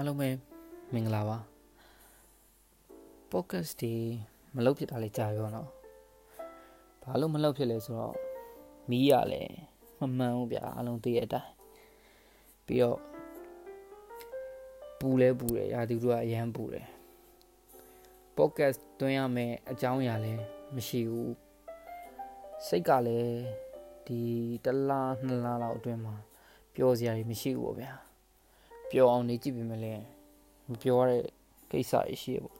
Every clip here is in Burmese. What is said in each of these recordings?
အားလုံးပဲမင်္ဂလာပါ podcast ဒီမလုပ်ဖြစ်တာလေးကြာရောနော်ဘာလို့မလုပ်ဖြစ်လဲဆိုတော့မီးရလဲမမှန်ဘူးဗျာအားလုံးသိရတဲ့အတိုင်းပြီးတော့ပူလဲပူတယ်ရာသီဥတုကအရန်ပူတယ် podcast တွင်းရမယ်အကြောင်းအရာလဲမရှိဘူးစိတ်ကလည်းဒီတလားနှစ်လားလောက်အတွင်းမှာပျော်စရာတွေမရှိဘူးပေါ့ဗျာ ပျော်အောင်နေကြည့်ပြီမလဲမပျော်ရတဲ့ကိစ္စတွေရှိရပေါ့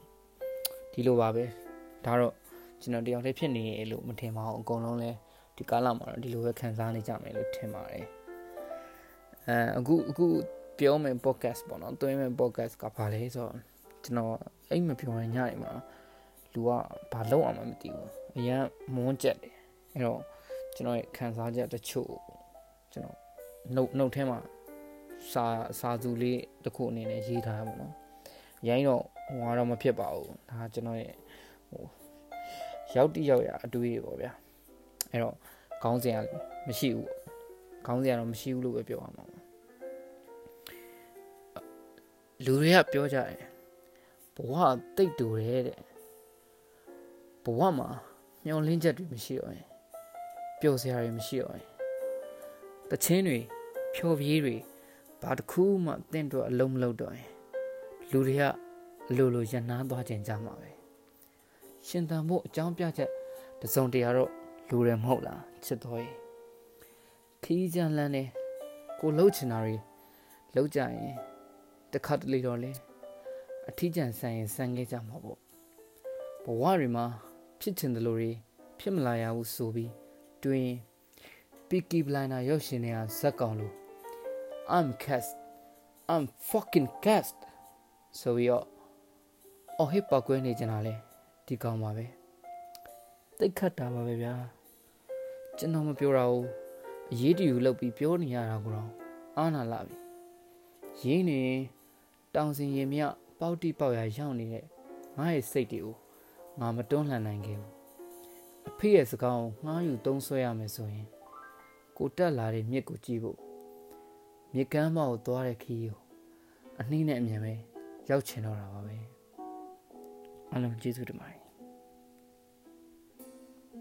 ဒီလိုပါပဲဒါတော့ကျွန်တော်တယောက်တည်းဖြစ်နေရလို့မထင်ပါဘူးအကုန်လုံးလဲဒီကာလမှာတော့ဒီလိုပဲခံစားနေကြမယ်လို့ထင်ပါတယ်အဲအခုအခုပြောမယ် podcast ပေါ့နော်တွဲမယ် podcast ကဘာလဲဆိုတော့ကျွန်တော်အိမ်မပြောရင်ညနေမှာလူကဘာလုပ်အောင်မသိဘူးအရင်မွန်းကြက်တယ်အဲ့တော့ကျွန်တော်ရဲ့ခံစားချက်တချို့ကျွန်တော်နှုတ်နှုတ်ထဲမှာ စာစာစုလေးတစ်ခုအနေနဲ့ရေးထားရပါတော့ရိုင်းတော့ဟိုကတော့မဖြစ်ပါဘူးဒါကျွန်တော်ရဲ့ဟိုရောက်တိရောက်ရအတွေးတွေပေါ့ဗျာအဲ့တော့ခေါင်းစဉ်ကမရှိဘူးခေါင်းစဉ်ကတော့မရှိဘူးလို့ပဲပြောရမှာပါလူတွေကပြောကြတယ်ဘဝတိတ်တူတယ်တဲ့ဘဝမှာမျောလင်းချက်တွေမရှိတော့ရင်ပျော်စရာတွေမရှိတော့ရင်တချင်းတွေဖြော်ပြေးတွေ ဘာတစ်ခုမှတင့်တော့အလုံးမလုံးတော့ရင်လူတွေကအလိုလိုရန်နာသွားခြင်းကြမှာပဲရှင်သန်ဖို့အကြောင်းပြချက်တစုံတရာတော့လူရမဟုတ်လားချစ်တော်ရဲ့ခီးကြမ်းလန်းနေကိုလှုပ်ချင်တာတွေလှုပ်ကြရင်တခါတလေတော့လေအထီးကျန်ဆန်ရင်ဆန်ခဲ့ကြမှာပေါ့ဘဝတွေမှာဖြစ်ချင်တယ်လို့တွေဖြစ်မလာရဘူးဆိုပြီးတွင်ပီကီဘလိုင်းနာရုပ်ရှင်တွေကဇက်ကောင်လို့ I'm cast I'm fucking cast ဆိုပြီးတော့အော်ဟစ်ပောက်ကွဲနေကြတာလေဒီကောင်ပါပဲတိတ်ခတ်တာပါပဲဗျာကျွန်တော်မပြောတာဘူးအရေးတူလောက်ပြီးပြောနေရတာကိုတော့အာနာလာပြီရင်းနေတောင်စင်ရင်မြပေါက်တိပေါက်ရရောက်နေတဲ့ငါရဲ့စိတ်တွေကိုငါမတွန်းလှန်နိုင်ခဲ့ဘူးအဖေရဲ့စကားကိုငှားယူသုံးဆွဲရမယ်ဆိုရင်ကိုတက်လာတဲ့မြစ်ကိုကြည့်ဖို့ မြစ်ကမ်းမကိုသွားတဲ့ခီးကိုအနှီးနဲ့အမြန်ပဲရောက်ချင်တော့တာပါပဲအားလုံးကျေးဇူးတင်ပါတယ်